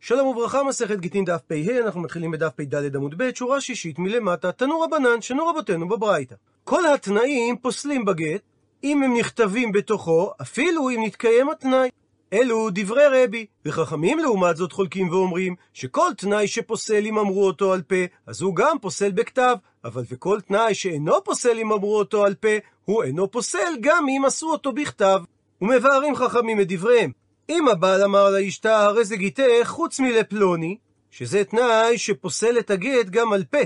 שלום וברכה, מסכת גיטין דף פ"ה, אנחנו מתחילים בדף פ"ד עמוד ב', שורה שישית מלמטה, תנו רבנן, שנו רבותינו בברייתא. כל התנאים פוסלים בגט, אם הם נכתבים בתוכו, אפילו אם נתקיים התנאי. אלו דברי רבי, וחכמים לעומת זאת חולקים ואומרים שכל תנאי שפוסל אם אמרו אותו על פה, אז הוא גם פוסל בכתב, אבל וכל תנאי שאינו פוסל אם אמרו אותו על פה, הוא אינו פוסל גם אם עשו אותו בכתב. ומבארים חכמים את דבריהם. אם הבעל אמר לאשתה, הרי זה גיתך חוץ מלפלוני, שזה תנאי שפוסל את הגט גם על פה,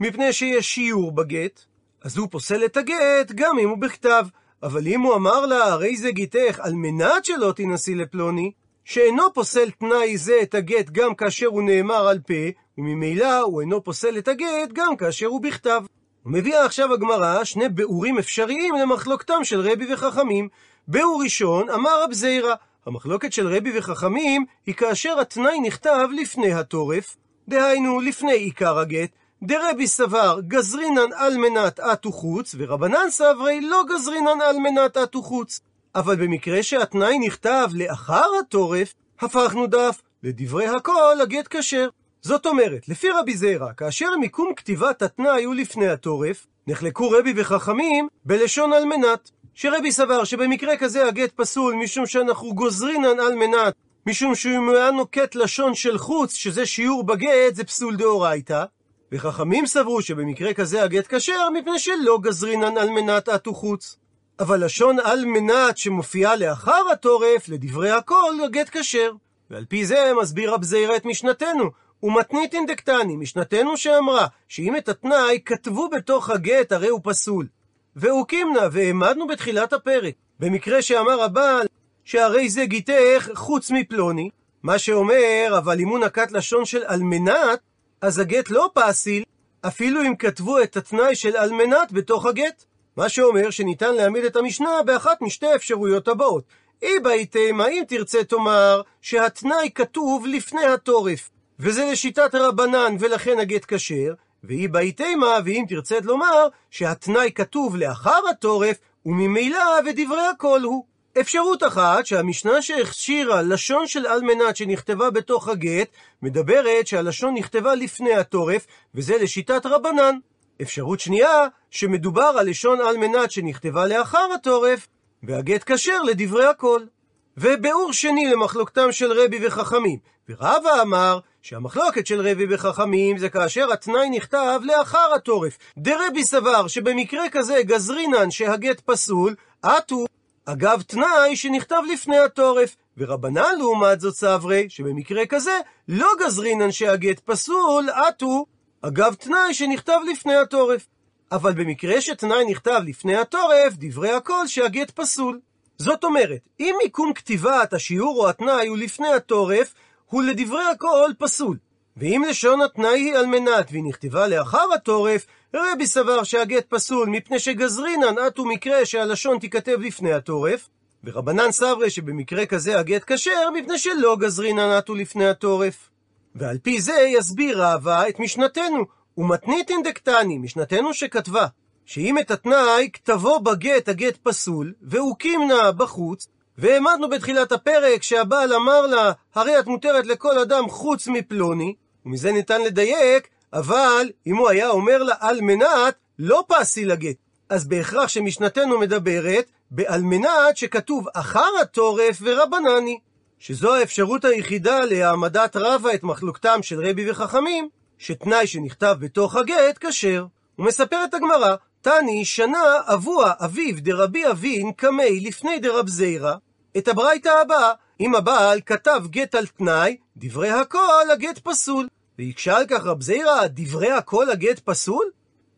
מפני שיש שיעור בגט, אז הוא פוסל את הגט גם אם הוא בכתב. אבל אם הוא אמר לה, הרי זה גיתך על מנת שלא תינשאי לפלוני, שאינו פוסל תנאי זה את הגט גם כאשר הוא נאמר על פה, וממילא הוא אינו פוסל את הגט גם כאשר הוא בכתב. ומביאה עכשיו הגמרא שני ביאורים אפשריים למחלוקתם של רבי וחכמים. ביאור ראשון, אמר רב זיירא, המחלוקת של רבי וחכמים היא כאשר התנאי נכתב לפני התורף, דהיינו לפני עיקר הגט, דרבי סבר גזרינן על מנת אטו חוץ, ורבנן סברי לא גזרינן על מנת אטו חוץ. אבל במקרה שהתנאי נכתב לאחר התורף, הפכנו דף לדברי הכל הגט כשר. זאת אומרת, לפי רבי זיירא, כאשר מיקום כתיבת התנאי הוא לפני התורף, נחלקו רבי וחכמים בלשון על מנת. שרבי סבר שבמקרה כזה הגט פסול משום שאנחנו גוזרינן על מנת, משום שהוא היה נוקט לשון של חוץ, שזה שיעור בגט, זה פסול דאורייתא. וחכמים סברו שבמקרה כזה הגט כשר, מפני שלא גזרינן על מנת אטו חוץ. אבל לשון על מנת שמופיעה לאחר התורף, לדברי הכל, הגט כשר. ועל פי זה מסביר רב זעירא את משנתנו. ומתניתין דקטני, משנתנו שאמרה, שאם את התנאי כתבו בתוך הגט, הרי הוא פסול. והוקימנה, והעמדנו בתחילת הפרק. במקרה שאמר הבעל, שהרי זה גיתך חוץ מפלוני, מה שאומר, אבל אם הוא נקט לשון של על מנת, אז הגט לא פסיל, אפילו אם כתבו את התנאי של על מנת בתוך הגט. מה שאומר שניתן להעמיד את המשנה באחת משתי האפשרויות הבאות. אי בהיתמה, אם תרצה תאמר שהתנאי כתוב לפני התורף, וזה לשיטת רבנן ולכן הגט כשר, ואי בהיתמה, ואם תרצה לומר שהתנאי כתוב לאחר התורף, וממילא ודברי הכל הוא. אפשרות אחת, שהמשנה שהכשירה לשון של על מנת שנכתבה בתוך הגט, מדברת שהלשון נכתבה לפני התורף, וזה לשיטת רבנן. אפשרות שנייה, שמדובר על לשון על מנת שנכתבה לאחר התורף, והגט כשר לדברי הכל. וביאור שני למחלוקתם של רבי וחכמים. ורבא אמר שהמחלוקת של רבי וחכמים זה כאשר התנאי נכתב לאחר התורף. דרבי סבר שבמקרה כזה גזרינן שהגט פסול, עטו אגב תנאי שנכתב לפני התורף. ורבנן לעומת זאת סברי, שבמקרה כזה לא גזרינן שהגט פסול, עטו אגב תנאי שנכתב לפני התורף. אבל במקרה שתנאי נכתב לפני התורף, דברי הכל שהגט פסול. זאת אומרת, אם מיקום כתיבת השיעור או התנאי הוא לפני התורף, הוא לדברי הכל פסול. ואם לשון התנאי היא על מנת והיא נכתבה לאחר התורף, רבי סבר שהגט פסול מפני שגזרינן עטו מקרה שהלשון תיכתב לפני התורף, ורבנן סברי שבמקרה כזה הגט כשר מפני שלא גזרינן עטו לפני התורף. ועל פי זה יסביר רבא את משנתנו, ומתניתין דקטני, משנתנו שכתבה, שאם את התנאי כתבו בגט הגט פסול, והוקימנה בחוץ, והעמדנו בתחילת הפרק שהבעל אמר לה, הרי את מותרת לכל אדם חוץ מפלוני, ומזה ניתן לדייק, אבל אם הוא היה אומר לה על מנת, לא פסי לגט. אז בהכרח שמשנתנו מדברת בעל מנת שכתוב אחר התורף ורבנני. שזו האפשרות היחידה להעמדת רבה את מחלוקתם של רבי וחכמים, שתנאי שנכתב בתוך הגט כשר. ומספרת הגמרא, תני שנה אבוה אביו דרבי אבין קמי לפני דרב זיירא, את הברייתא הבאה, אם הבעל כתב גט על תנאי, דברי הכל הגט פסול. ויקשה על כך רב זיירא, דברי הכל הגט פסול?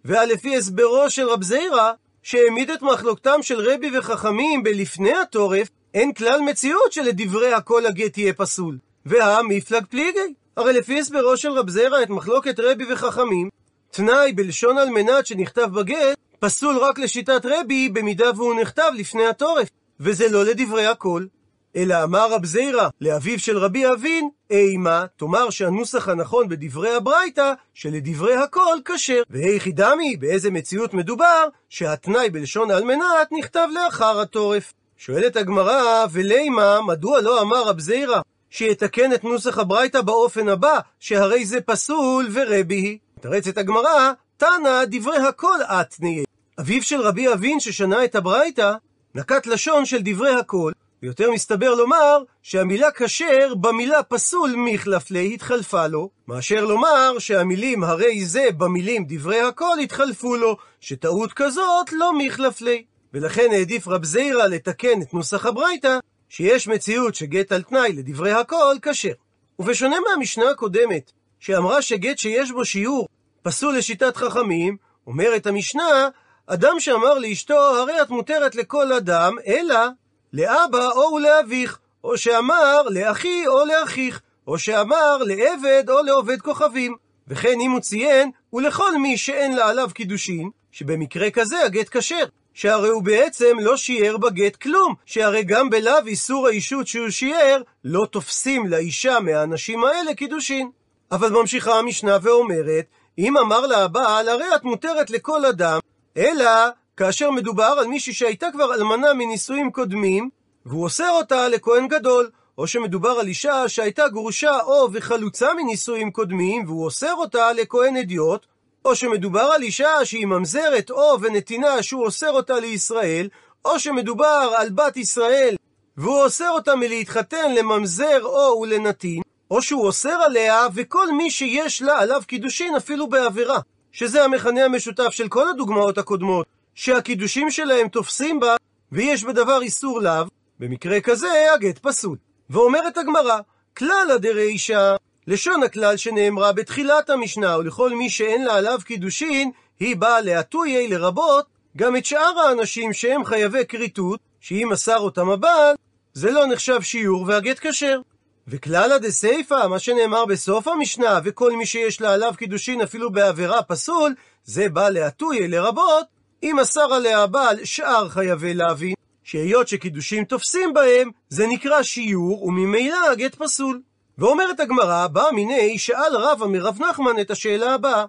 והלפי הסברו של רב זיירא, שהעמיד את מחלוקתם של רבי וחכמים בלפני התורף, אין כלל מציאות שלדברי הכל הגט יהיה פסול. והמפלג פליגי. הרי לפי הסברו של רב זיירא את מחלוקת רבי וחכמים, תנאי בלשון על מנת שנכתב בגט, פסול רק לשיטת רבי במידה והוא נכתב לפני התורף. וזה לא לדברי הכל. אלא אמר רב זיירא לאביו של רבי אבין, אימה, תאמר שהנוסח הנכון בדברי הברייתא, שלדברי הכל כשר. והיכי דמי, באיזה מציאות מדובר, שהתנאי בלשון על מנת נכתב לאחר התורף. שואלת הגמרא, ולימה, מדוע לא אמר רב זיירא, שיתקן את נוסח הברייתא באופן הבא, שהרי זה פסול ורבי היא. מתרצת הגמרא, תנא דברי הכל אתניה. אביו של רבי אבין ששנה את הברייתא, נקט לשון של דברי הכל, ויותר מסתבר לומר שהמילה כשר במילה פסול מחלפלי התחלפה לו, מאשר לומר שהמילים הרי זה במילים דברי הכל התחלפו לו, שטעות כזאת לא מחלפלי. ולכן העדיף רב זיירא לתקן את נוסח הברייתא, שיש מציאות שגט על תנאי לדברי הכל כשר. ובשונה מהמשנה הקודמת, שאמרה שגט שיש בו שיעור פסול לשיטת חכמים, אומרת המשנה, אדם שאמר לאשתו, הרי את מותרת לכל אדם, אלא לאבא או לאביך, או שאמר לאחי או לאחיך, או שאמר לעבד או לעובד כוכבים. וכן אם הוא ציין, ולכל מי שאין לה עליו קידושין, שבמקרה כזה הגט כשר. שהרי הוא בעצם לא שיער בגט כלום, שהרי גם בלאו איסור האישות שהוא שיער, לא תופסים לאישה מהאנשים האלה קידושין. אבל ממשיכה המשנה ואומרת, אם אמר לה הבעל, הרי את מותרת לכל אדם, אלא כאשר מדובר על מישהי שהייתה כבר אלמנה מנישואים קודמים, והוא אוסר אותה לכהן גדול, או שמדובר על אישה שהייתה גרושה או וחלוצה מנישואים קודמים, והוא אוסר אותה לכהן אדיוט, או שמדובר על אישה שהיא ממזרת או ונתינה שהוא אוסר אותה לישראל, או שמדובר על בת ישראל והוא אוסר אותה מלהתחתן לממזר או ולנתין, או שהוא אוסר עליה וכל מי שיש לה עליו קידושין אפילו בעבירה, שזה המכנה המשותף של כל הדוגמאות הקודמות, שהקידושים שלהם תופסים בה ויש בדבר איסור לאו, במקרה כזה הגט פסול. ואומרת הגמרא, כלל הדרישה לשון הכלל שנאמרה בתחילת המשנה, ולכל מי שאין לה עליו קידושין, היא באה להטויי לרבות גם את שאר האנשים שהם חייבי כריתות, שאם מסר אותם הבעל, זה לא נחשב שיעור והגט כשר. וכללה דסייפא, מה שנאמר בסוף המשנה, וכל מי שיש לה עליו קידושין אפילו בעבירה פסול, זה בא להטויה לרבות, אם מסר עליה הבעל שאר חייבי להבין, שהיות שקידושין תופסים בהם, זה נקרא שיעור, וממילא הגט פסול. ואומרת הגמרא, בא מיני שאל רבא מרב נחמן את השאלה הבאה.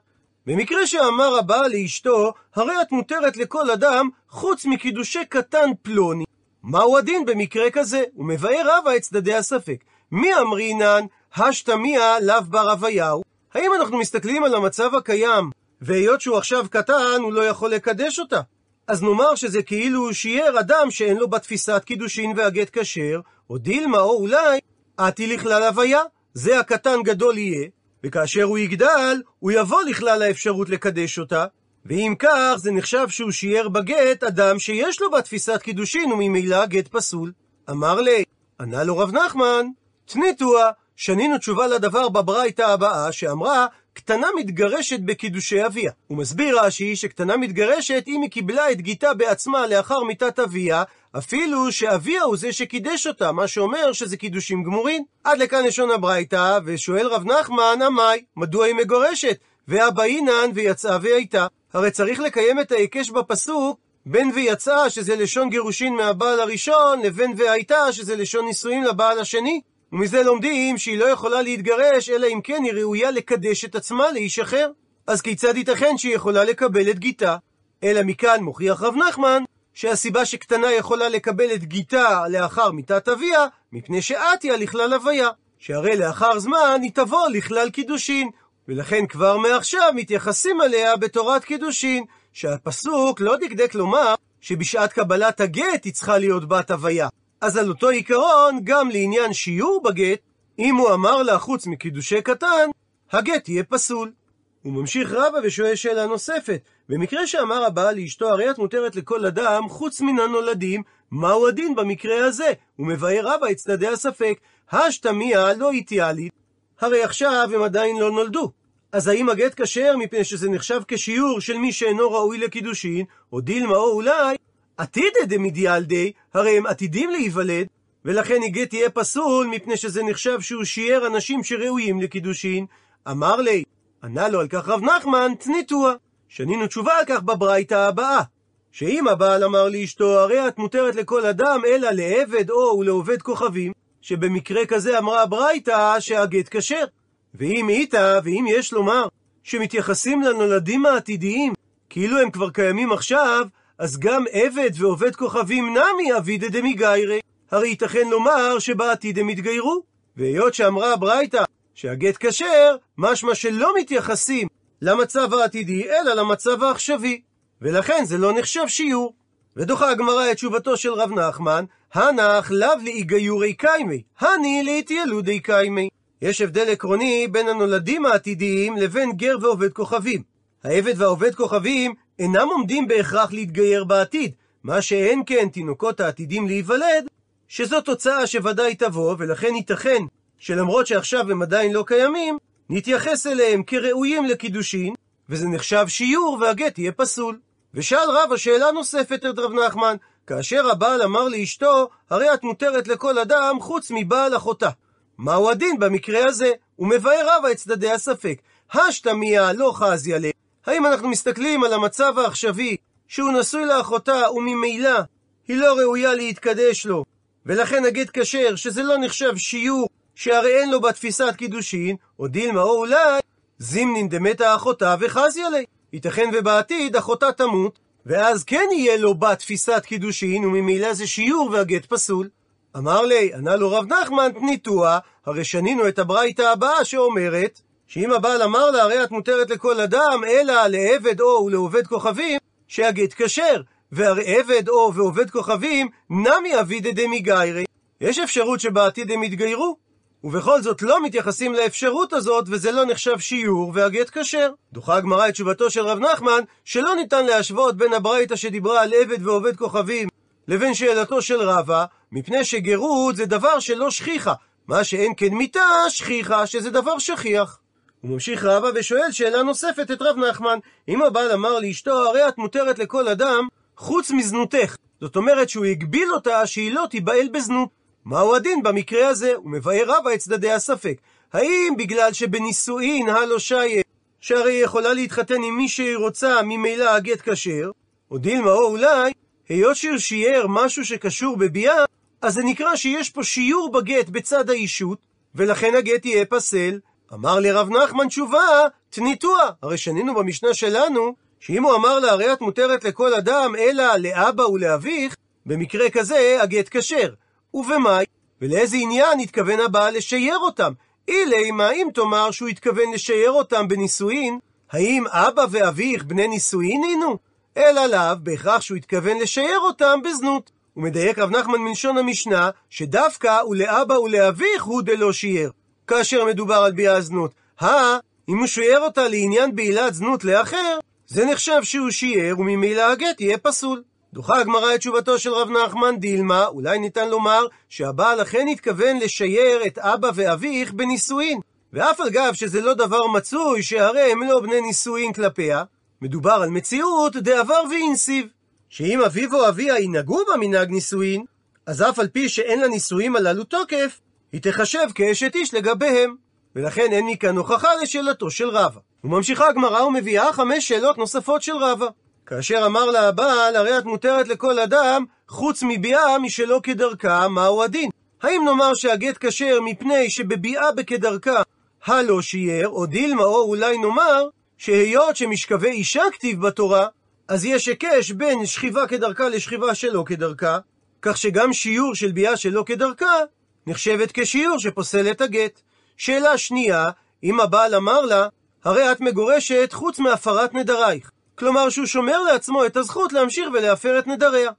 במקרה שאמר הבעל לאשתו, הרי את מותרת לכל אדם חוץ מקידושי קטן פלוני. מהו הדין במקרה כזה? ומבאר רבא את צדדי הספק. מי אמרינן, השתמיה לאו בר אביהו? האם אנחנו מסתכלים על המצב הקיים, והיות שהוא עכשיו קטן, הוא לא יכול לקדש אותה? אז נאמר שזה כאילו שיער אדם שאין לו בתפיסת קידושין והגט כשר, או דילמה או אולי עתי לכלל הוויה, זה הקטן גדול יהיה, וכאשר הוא יגדל, הוא יבוא לכלל האפשרות לקדש אותה, ואם כך, זה נחשב שהוא שיער בגט אדם שיש לו בתפיסת קידושין, וממילא גט פסול. אמר לי, ענה לו רב נחמן, תניתוה, שנינו תשובה לדבר בברייתא הבאה, שאמרה, קטנה מתגרשת בקידושי אביה. הוא מסביר רש"י שקטנה מתגרשת אם היא קיבלה את גיתה בעצמה לאחר מיתת אביה, אפילו שאביה הוא זה שקידש אותה, מה שאומר שזה קידושים גמורים. עד לכאן לשון הברייתא, ושואל רב נחמן, עמי, מדוע היא מגורשת? והבאינן ויצאה והייתה. הרי צריך לקיים את ההיקש בפסוק בין ויצאה, שזה לשון גירושין מהבעל הראשון, לבין והייתה, שזה לשון נישואין לבעל השני. ומזה לומדים שהיא לא יכולה להתגרש, אלא אם כן היא ראויה לקדש את עצמה לאיש אחר. אז כיצד ייתכן שהיא יכולה לקבל את גיתה? אלא מכאן מוכיח רב נחמן, שהסיבה שקטנה יכולה לקבל את גיתה לאחר מיתת אביה, מפני שעטיה לכלל הוויה. שהרי לאחר זמן היא תבוא לכלל קידושין, ולכן כבר מעכשיו מתייחסים עליה בתורת קידושין, שהפסוק לא דקדק לומר שבשעת קבלת הגט היא צריכה להיות בת הוויה. אז על אותו עיקרון, גם לעניין שיעור בגט, אם הוא אמר לה חוץ מקידושי קטן, הגט יהיה פסול. הוא ממשיך רבה ושואל שאלה נוספת, במקרה שאמר הבעל לאשתו, הרי את מותרת לכל אדם חוץ מן הנולדים, מהו הדין במקרה הזה? הוא מבאר רבה את צדדי הספק, השתמיה לא איטיאלית, הרי עכשיו הם עדיין לא נולדו. אז האם הגט כשר מפני שזה נחשב כשיעור של מי שאינו ראוי לקידושין, או דילמה או אולי עתידא דמדיאלדי, הרי הם עתידים להיוולד, ולכן הגט תהיה פסול מפני שזה נחשב שהוא שיער אנשים שראויים לקידושין. אמר לי, ענה לו על כך רב נחמן, תניתוה. שנינו תשובה על כך בברייתא הבאה. שאם הבעל אמר לאשתו, הרי את מותרת לכל אדם, אלא לעבד או ולעובד כוכבים, שבמקרה כזה אמרה הברייתא שהגט כשר. ואם איתה, ואם יש לומר, שמתייחסים לנולדים העתידיים, כאילו הם כבר קיימים עכשיו, אז גם עבד ועובד כוכבים נמי אבידא דמיגיירי. הרי ייתכן לומר שבעתיד הם יתגיירו. והיות שאמרה הברייתא שהגט כשר, משמע שלא מתייחסים למצב העתידי, אלא למצב העכשווי. ולכן זה לא נחשב שיעור. ודוחה הגמרא את תשובתו של רב נחמן, הנח לאו לאיגיורי קיימי, הני לאיתיילודי קיימי. יש הבדל עקרוני בין הנולדים העתידיים לבין גר ועובד כוכבים. העבד והעובד כוכבים אינם עומדים בהכרח להתגייר בעתיד, מה שאין כן תינוקות העתידים להיוולד, שזו תוצאה שוודאי תבוא, ולכן ייתכן שלמרות שעכשיו הם עדיין לא קיימים, נתייחס אליהם כראויים לקידושין, וזה נחשב שיעור והגט יהיה פסול. ושאל רב השאלה נוספת את רב נחמן, כאשר הבעל אמר לאשתו, הרי את מותרת לכל אדם חוץ מבעל אחותה. מהו הדין במקרה הזה? ומבאר רבא את צדדי הספק. השתמיה לא חזיה ל... האם אנחנו מסתכלים על המצב העכשווי, שהוא נשוי לאחותה וממילא היא לא ראויה להתקדש לו, ולכן הגט כשר, שזה לא נחשב שיעור, שהרי אין לו בתפיסת קידושין, או דילמה או אולי זימנין דמתה אחותה וחזיה לי. ייתכן ובעתיד אחותה תמות, ואז כן יהיה לו בת תפיסת קידושין, וממילא זה שיעור והגט פסול. אמר לי, ענה לו רב נחמן, תניתוה, הרי שנינו את הברייתא הבאה שאומרת, שאם הבעל אמר לה, הרי את מותרת לכל אדם, אלא לעבד או ולעובד כוכבים, שהגט כשר, והרי עבד או ועובד כוכבים, נמי אבידא דמיגיירי. יש אפשרות שבעתיד הם יתגיירו, ובכל זאת לא מתייחסים לאפשרות הזאת, וזה לא נחשב שיעור, והגט כשר. דוחה הגמרא את תשובתו של רב נחמן, שלא ניתן להשוות בין הברייתא שדיברה על עבד ועובד כוכבים, לבין שאלתו של רבא, מפני שגרות זה דבר שלא שכיחה, מה שאין כן מיתה שכיחה, שזה דבר שכיח. הוא ממשיך רבא ושואל שאלה נוספת את רב נחמן, אם הבעל אמר לאשתו, הרי את מותרת לכל אדם, חוץ מזנותך. זאת אומרת שהוא הגביל אותה שהיא לא תיבעל בזנות. מהו הדין במקרה הזה? הוא מבאר רבא את צדדי הספק. האם בגלל שבנישואין הלא שייר, שהרי היא יכולה להתחתן עם מי שהיא רוצה, ממילא הגט כשר, או דילמה או אולי, היות שהוא שיער משהו שקשור בביאה, אז זה נקרא שיש פה שיעור בגט בצד האישות, ולכן הגט יהיה פסל. אמר לרב נחמן תשובה, תניתוה. הרי שנינו במשנה שלנו, שאם הוא אמר לה, הרי את מותרת לכל אדם, אלא לאבא ולאביך, במקרה כזה הגט כשר. ובמאי? ולאיזה עניין התכוון הבעל לשייר אותם? אילי, מה אם תאמר שהוא התכוון לשייר אותם בנישואין? האם אבא ואביך בני נישואין הינו? אלא לאו, בהכרח שהוא התכוון לשייר אותם בזנות. הוא מדייק רב נחמן מלשון המשנה, שדווקא ולאבא ולאביך הוא דלא שייר. כאשר מדובר על ביאה זנות. הא, אם הוא שייר אותה לעניין בעילת זנות לאחר, זה נחשב שהוא שיער, וממילא הגט יהיה פסול. דוחה הגמרא את תשובתו של רב נחמן דילמה, אולי ניתן לומר שהבעל אכן התכוון לשייר את אבא ואביך בנישואין. ואף על גב שזה לא דבר מצוי, שהרי הם לא בני נישואין כלפיה, מדובר על מציאות דעבר ואינסיב. שאם אביו או אביה ינהגו במנהג נישואין, אז אף על פי שאין לנישואים הללו תוקף, היא תחשב כאשת איש לגביהם. ולכן אין מכאן הוכחה לשאלתו של רבא. וממשיכה הגמרא ומביאה חמש שאלות נוספות של רבא. כאשר אמר לה הבעל, הרי את מותרת לכל אדם, חוץ מביאה משלא כדרכה, מהו הדין? האם נאמר שהגט כשר מפני שבביאה בכדרכה הלא שיער, או דילמה, או אולי נאמר, שהיות שמשכבי אישה כתיב בתורה, אז יש היקש בין שכיבה כדרכה לשכיבה שלא כדרכה, כך שגם שיעור של ביאה שלא כדרכה, נחשבת כשיעור שפוסל את הגט. שאלה שנייה, אם הבעל אמר לה, הרי את מגורשת חוץ מהפרת נדרייך. כלומר שהוא שומר לעצמו את הזכות להמשיך ולהפר את נדריה.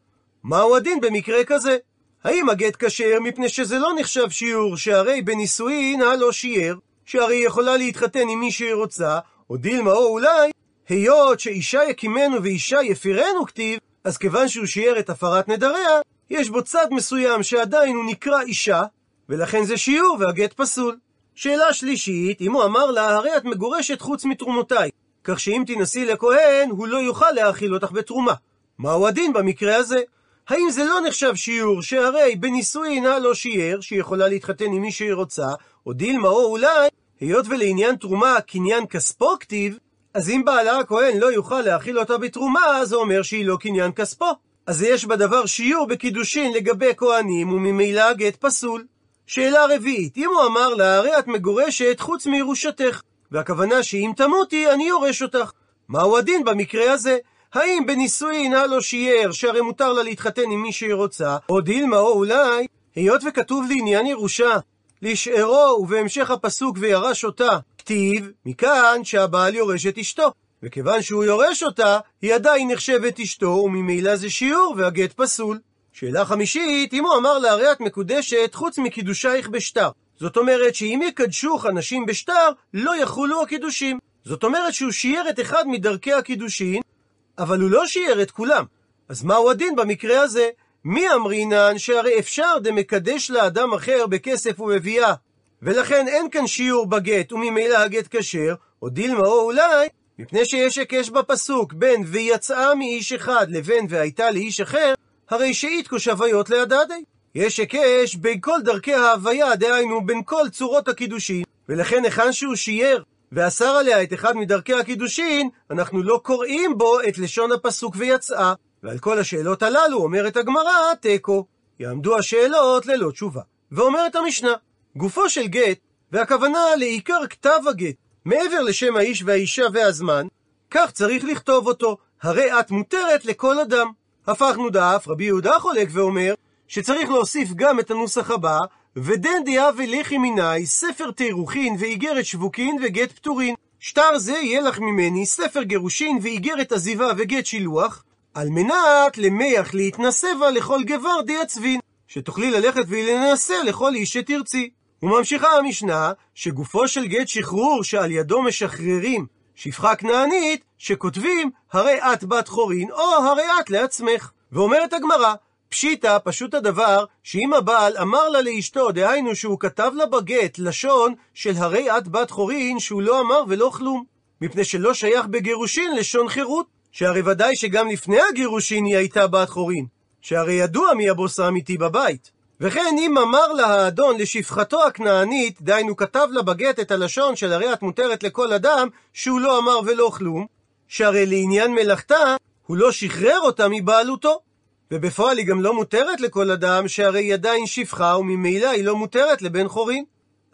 מהו הדין במקרה כזה? האם הגט כשר מפני שזה לא נחשב שיעור, שהרי בנישואין הלא שיער, שהרי היא יכולה להתחתן עם מי שהיא רוצה, או דילמה או אולי, היות שאישה יקימנו ואישה יפירנו כתיב, אז כיוון שהוא שיער את הפרת נדריה, יש בו צד מסוים שעדיין הוא נקרא אישה, ולכן זה שיעור והגט פסול. שאלה שלישית, אם הוא אמר לה, הרי את מגורשת חוץ מתרומותיי, כך שאם תנסי לכהן, הוא לא יוכל להאכיל אותך בתרומה. מהו הדין במקרה הזה? האם זה לא נחשב שיעור שהרי בנישואין הלא שיער, שהיא יכולה להתחתן עם מי שהיא רוצה, או דילמה או אולי, היות ולעניין תרומה קניין כספו כתיב, אז אם בעלה הכהן לא יוכל להאכיל אותה בתרומה, זה אומר שהיא לא קניין כספו. אז יש בדבר שיעור בקידושין לגבי כהנים, וממילא הגט פסול. שאלה רביעית, אם הוא אמר לה, הרי את מגורשת חוץ מירושתך, והכוונה שאם תמותי, אני יורש אותך. מהו הדין במקרה הזה? האם בנישואין הלא שיער, שהרי מותר לה להתחתן עם מי שהיא רוצה, או דילמה או אולי, היות וכתוב לעניין ירושה, לשארו ובהמשך הפסוק וירש אותה, כתיב, מכאן שהבעל יורש את אשתו. וכיוון שהוא יורש אותה, היא עדיין נחשבת אשתו, וממילא זה שיעור והגט פסול. שאלה חמישית, אם הוא אמר לה, הרי את מקודשת חוץ מקידושייך בשטר. זאת אומרת שאם יקדשוך אנשים בשטר, לא יחולו הקידושים. זאת אומרת שהוא שיער את אחד מדרכי הקידושין, אבל הוא לא שיער את כולם. אז מהו הדין במקרה הזה? מי אמרינן שהרי אפשר דמקדש לאדם אחר בכסף ובביאה, ולכן אין כאן שיעור בגט וממילא הגט כשר, או דילמה או אולי, מפני שיש היקש בפסוק בין ויצאה מאיש אחד לבין והייתה לאיש אחר, הרי שאיתקו שוויות להדדי. יש היקש בין כל דרכי ההוויה, דהיינו בין כל צורות הקידושין, ולכן היכן שהוא שיער ואסר עליה את אחד מדרכי הקידושין, אנחנו לא קוראים בו את לשון הפסוק ויצאה. ועל כל השאלות הללו אומרת הגמרא, תיקו. יעמדו השאלות ללא תשובה. ואומרת המשנה, גופו של גט, והכוונה לעיקר כתב הגט, מעבר לשם האיש והאישה והזמן, כך צריך לכתוב אותו, הרי את מותרת לכל אדם. הפכנו דף, רבי יהודה חולק ואומר, שצריך להוסיף גם את הנוסח הבא, ודן דיאבי לכי מיני, ספר תירוכין ואיגרת שבוקין וגט פטורין. שטר זה יהיה לך ממני ספר גירושין ואיגרת עזיבה וגט שילוח, על מנת למח להתנסה בה לכל גבר די עצבין, שתוכלי ללכת ולהינשא לכל איש שתרצי. וממשיכה המשנה, שגופו של גט שחרור שעל ידו משחררים שפחה כנענית, שכותבים, הרי את בת חורין, או הרי את לעצמך. ואומרת הגמרא, פשיטא, פשוט הדבר, שאם הבעל אמר לה לאשתו, דהיינו שהוא כתב לה בגט לשון של הרי את בת חורין, שהוא לא אמר ולא כלום. מפני שלא שייך בגירושין לשון חירות. שהרי ודאי שגם לפני הגירושין היא הייתה בת חורין. שהרי ידוע מי הבוס האמיתי בבית. וכן אם אמר לה האדון לשפחתו הכנענית, דהיינו כתב לה בגט את הלשון של הרי את מותרת לכל אדם, שהוא לא אמר ולא כלום, שהרי לעניין מלאכתה, הוא לא שחרר אותה מבעלותו. ובפועל היא גם לא מותרת לכל אדם, שהרי היא עדיין שפחה, וממילא היא לא מותרת לבן חורין.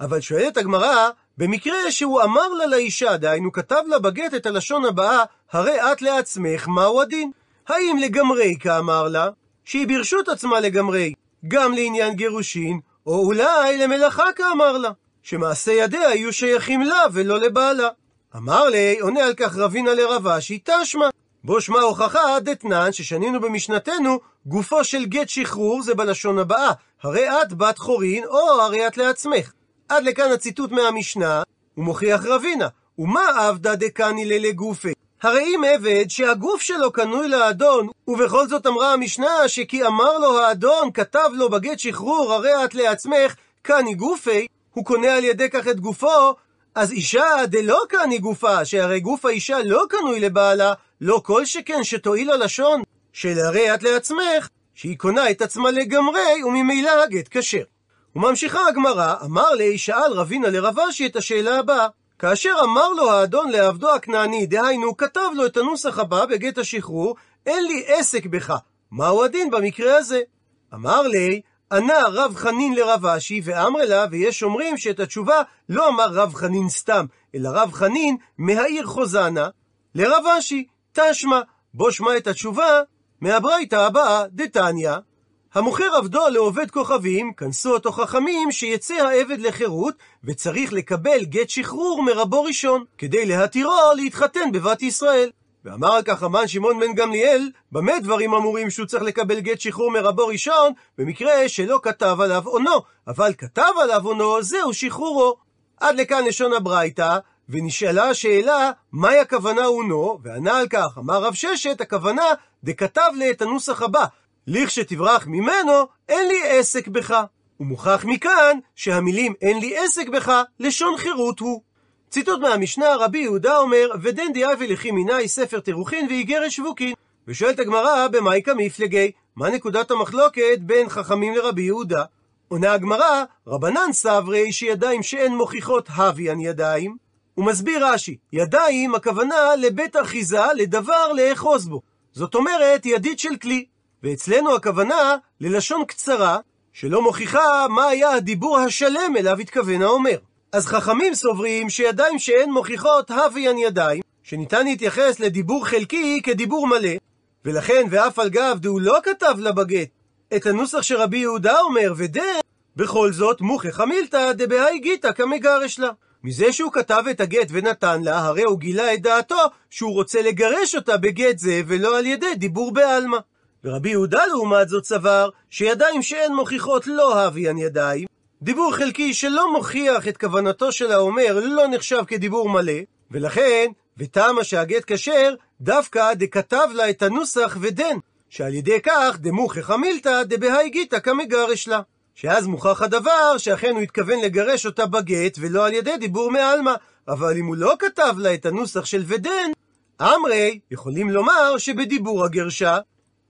אבל שואלת הגמרא, במקרה שהוא אמר לה לאישה, דהיינו כתב לה בגט את הלשון הבאה, הרי את לעצמך, מהו הדין? האם לגמרי כאמר לה, שהיא ברשות עצמה לגמרי, גם לעניין גירושין, או אולי למלאכה כאמר לה, שמעשה ידיה יהיו שייכים לה ולא לבעלה. אמר לי, עונה על כך רבינה לרבשי, תשמע. בו שמע הוכחה דתנן ששנינו במשנתנו, גופו של גט שחרור זה בלשון הבאה, הרי את בת חורין, או הרי את לעצמך. עד לכאן הציטוט מהמשנה, הוא מוכיח רבינה. ומה עבדה דקני ללגופי? הרי אם עבד שהגוף שלו קנוי לאדון, ובכל זאת אמרה המשנה שכי אמר לו האדון, כתב לו בגט שחרור, הרי את לעצמך, קני גופי, הוא קונה על ידי כך את גופו, אז אישה דלא קני גופה, שהרי גוף האישה לא קנוי לבעלה, לא כל שכן שתועיל הלשון, של הרי את לעצמך, שהיא קונה את עצמה לגמרי, וממילא הגט כשר. וממשיכה הגמרא, אמר לי, שאל רבינה לרבשי את השאלה הבאה. כאשר אמר לו האדון לעבדו הכנעני, דהיינו, כתב לו את הנוסח הבא בגט השחרור, אין לי עסק בך. מהו הדין במקרה הזה? אמר לי, ענה רב חנין לרב אשי, ואמר לה, ויש אומרים שאת התשובה לא אמר רב חנין סתם, אלא רב חנין מהעיר חוזנה, לרב אשי, תשמע, בוא שמע את התשובה מהברייתא הבאה, דתניא, המוכר עבדו לעובד כוכבים, כנסו אותו חכמים שיצא העבד לחירות, וצריך לקבל גט שחרור מרבו ראשון, כדי להתירו להתחתן בבת ישראל. ואמר כך רמן שמעון בן גמליאל, במה דברים אמורים שהוא צריך לקבל גט שחרור מרבו ראשון, במקרה שלא כתב עליו עונו, אבל כתב עליו עונו, זהו שחרורו. עד לכאן לשון הברייתא, ונשאלה השאלה, מהי הכוונה עונו, וענה על כך, אמר רב ששת, הכוונה, דכתב לי את הנוסח הבא, לכשתברח ממנו, אין לי עסק בך. ומוכח מכאן שהמילים אין לי עסק בך, לשון חירות הוא. ציטוט מהמשנה, רבי יהודה אומר, ודן דיאבי לכי מיני ספר תירוכין ואיגרת שבוקין. ושואלת הגמרא, במאי כמפלגי, מה נקודת המחלוקת בין חכמים לרבי יהודה? עונה הגמרא, רבנן סברי שידיים שאין מוכיחות הוויין ידיים. ומסביר רש"י, ידיים הכוונה לבית אחיזה, לדבר לאחוז בו. זאת אומרת, ידית של כלי. ואצלנו הכוונה ללשון קצרה, שלא מוכיחה מה היה הדיבור השלם אליו התכוון האומר. אז חכמים סוברים שידיים שאין מוכיחות הוויין ידיים, שניתן להתייחס לדיבור חלקי כדיבור מלא, ולכן ואף על גב דהוא לא כתב לה בגט את הנוסח שרבי יהודה אומר, ודן, בכל זאת, מוכיחא מילתא דבהאי גיתא כמגרש לה. מזה שהוא כתב את הגט ונתן לה, הרי הוא גילה את דעתו שהוא רוצה לגרש אותה בגט זה, ולא על ידי דיבור בעלמא. ורבי יהודה לעומת זאת סבר, שידיים שאין מוכיחות לא הוויין ידיים, דיבור חלקי שלא מוכיח את כוונתו של האומר לא נחשב כדיבור מלא, ולכן, ותמה שהגט כשר, דווקא דכתב לה את הנוסח ודן, שעל ידי כך דמוכחה מילתא דבהאי גיתא כמגרש לה. שאז מוכח הדבר שאכן הוא התכוון לגרש אותה בגט ולא על ידי דיבור מעלמא. אבל אם הוא לא כתב לה את הנוסח של ודן, אמרי, יכולים לומר שבדיבור הגרשה,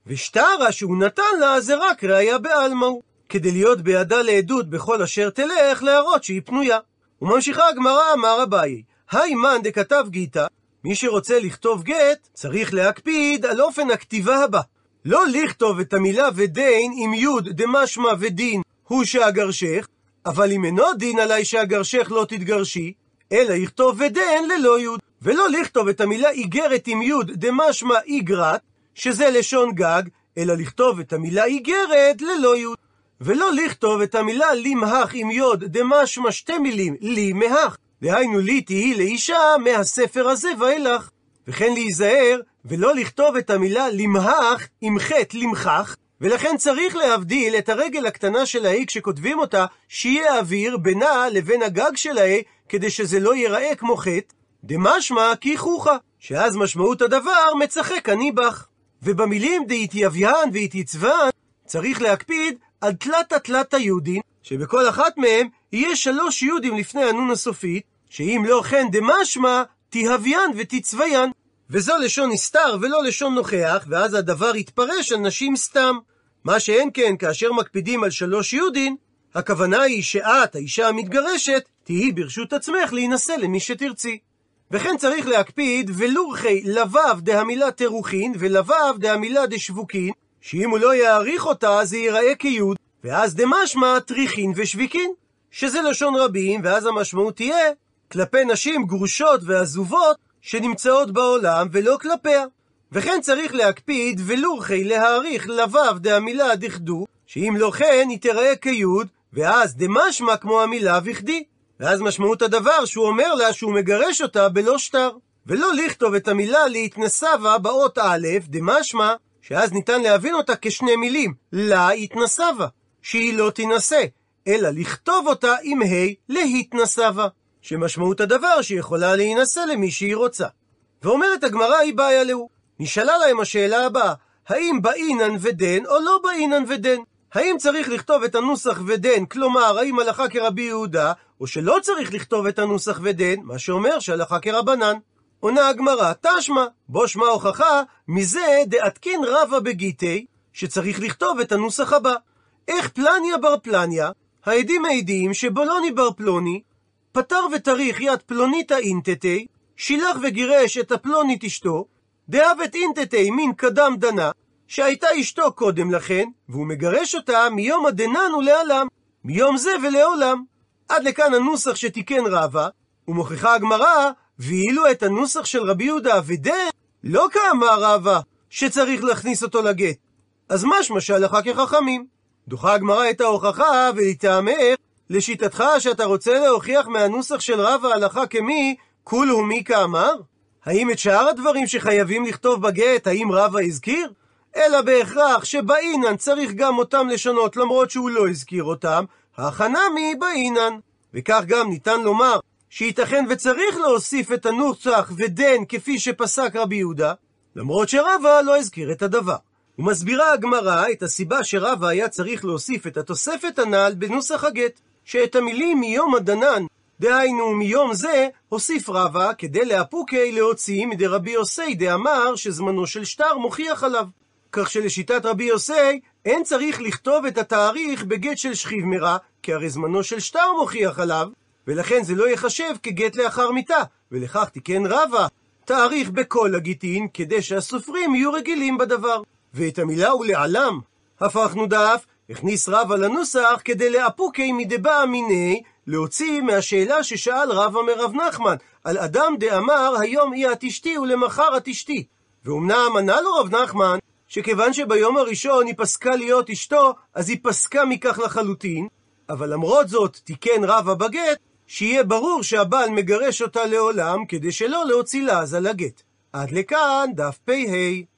ושטרה שהוא נתן לה זה רק ראיה בעלמא הוא. כדי להיות בידה לעדות בכל אשר תלך, להראות שהיא פנויה. וממשיכה הגמרא, אמר אביי, היי מאן דכתב גיתא, מי שרוצה לכתוב גט, צריך להקפיד על אופן הכתיבה הבא. לא לכתוב את המילה ודין עם יוד דמשמע ודין הוא שאגרשך, אבל אם אינו דין עלי שאגרשך לא תתגרשי, אלא יכתוב ודן ללא יוד. ולא לכתוב את המילה איגרת עם יוד דמשמע איגרת, שזה לשון גג, אלא לכתוב את המילה איגרת ללא יוד. ולא לכתוב את המילה למהך עם יוד דמשמע שתי מילים לי מהך, דהיינו לי תהי לאישה מהספר הזה ואילך. וכן להיזהר ולא לכתוב את המילה למהך עם חי"ת למחך, ולכן צריך להבדיל את הרגל הקטנה של הה"א כשכותבים אותה, שיהיה אוויר בינה לבין הגג של הה"א, כדי שזה לא ייראה כמו חי"ת, דמשמע כי חוכא, שאז משמעות הדבר מצחק אני בך. ובמילים דיתהויין ודיתיצביין, צריך להקפיד על תלתא תלתא יודין, שבכל אחת מהם יהיה שלוש יודים לפני הנון הסופית, שאם לא כן דמשמע, תהביין ותצוויין. וזו לשון נסתר ולא לשון נוכח, ואז הדבר יתפרש על נשים סתם. מה שאין כן כאשר מקפידים על שלוש יהודין, הכוונה היא שאת, האישה המתגרשת, תהיי ברשות עצמך להינשא למי שתרצי. וכן צריך להקפיד ולורכי לבב דהמילה תרוכין ולבב דהמילה דשבוקין, שאם הוא לא יעריך אותה זה ייראה כיוד, ואז דמשמע טריחין ושביקין, שזה לשון רבים, ואז המשמעות תהיה כלפי נשים גרושות ועזובות שנמצאות בעולם ולא כלפיה. וכן צריך להקפיד ולורכי להעריך לבב דהמילה דכדו, שאם לא כן היא תראה כיוד, ואז דמשמע כמו המילה וכדי. ואז משמעות הדבר שהוא אומר לה שהוא מגרש אותה בלא שטר. ולא לכתוב את המילה להתנסבה באות א', דמשמע, שאז ניתן להבין אותה כשני מילים, לה התנסבה, שהיא לא תינשא, אלא לכתוב אותה עם ה' להתנסבה. שמשמעות הדבר שהיא יכולה להינשא למי שהיא רוצה. ואומרת הגמרא היא בעיה להו. נשאלה להם השאלה הבאה, האם באינן ודן או לא באינן ודן? האם צריך לכתוב את הנוסח ודן, כלומר, האם הלכה כרבי יהודה, או שלא צריך לכתוב את הנוסח ודן, מה שאומר שהלכה כרבנן. עונה הגמרא, תשמע, בו שמע הוכחה, מזה דעתקין רבה בגיטי, שצריך לכתוב את הנוסח הבא. איך פלניה בר פלניה, העדים מעידים שבולוני בר פלוני, פטר ותריך יד פלונית אינטטי, שילח וגירש את הפלונית אשתו, דאבת אינטטי מן קדם דנה, שהייתה אשתו קודם לכן, והוא מגרש אותה מיום הדנן ולעלם, מיום זה ולעולם. עד לכאן הנוסח שתיקן רבא, ומוכיחה הגמרא, ואילו את הנוסח של רבי יהודה ודן, לא כאמר רבא, שצריך להכניס אותו לגט. אז משמע שהלכה כחכמים. דוחה הגמרא את ההוכחה, ולטעמך, לשיטתך שאתה רוצה להוכיח מהנוסח של רב ההלכה כמי, כולו מי כאמר? האם את שאר הדברים שחייבים לכתוב בגט, האם רבא הזכיר? אלא בהכרח שבאינן צריך גם אותם לשנות למרות שהוא לא הזכיר אותם, החנמי באינן. וכך גם ניתן לומר שייתכן וצריך להוסיף את הנוסח ודן כפי שפסק רבי יהודה, למרות שרבא לא הזכיר את הדבר. ומסבירה הגמרא את הסיבה שרבא היה צריך להוסיף את התוספת הנ"ל בנוסח הגט. שאת המילים מיום הדנן, דהיינו מיום זה, הוסיף רבא כדי לאפוקי להוציא מדי רבי יוסי דאמר שזמנו של שטר מוכיח עליו. כך שלשיטת רבי יוסי, אין צריך לכתוב את התאריך בגט של שכיב מרע, כי הרי זמנו של שטר מוכיח עליו, ולכן זה לא ייחשב כגט לאחר מיתה, ולכך תיקן רבא, תאריך בכל הגיטין, כדי שהסופרים יהיו רגילים בדבר. ואת המילה ולעלם, הפכנו דף, הכניס רבא לנוסח כדי לאפוקי מדבא מיני, להוציא מהשאלה ששאל רבא מרב נחמן, על אדם דאמר היום היא את אשתי ולמחר את אשתי. ואומנם ענה לו רב נחמן, שכיוון שביום הראשון היא פסקה להיות אשתו, אז היא פסקה מכך לחלוטין, אבל למרות זאת תיקן רבא בגט, שיהיה ברור שהבעל מגרש אותה לעולם, כדי שלא להוציא לעזה לגט. עד לכאן דף פ"ה.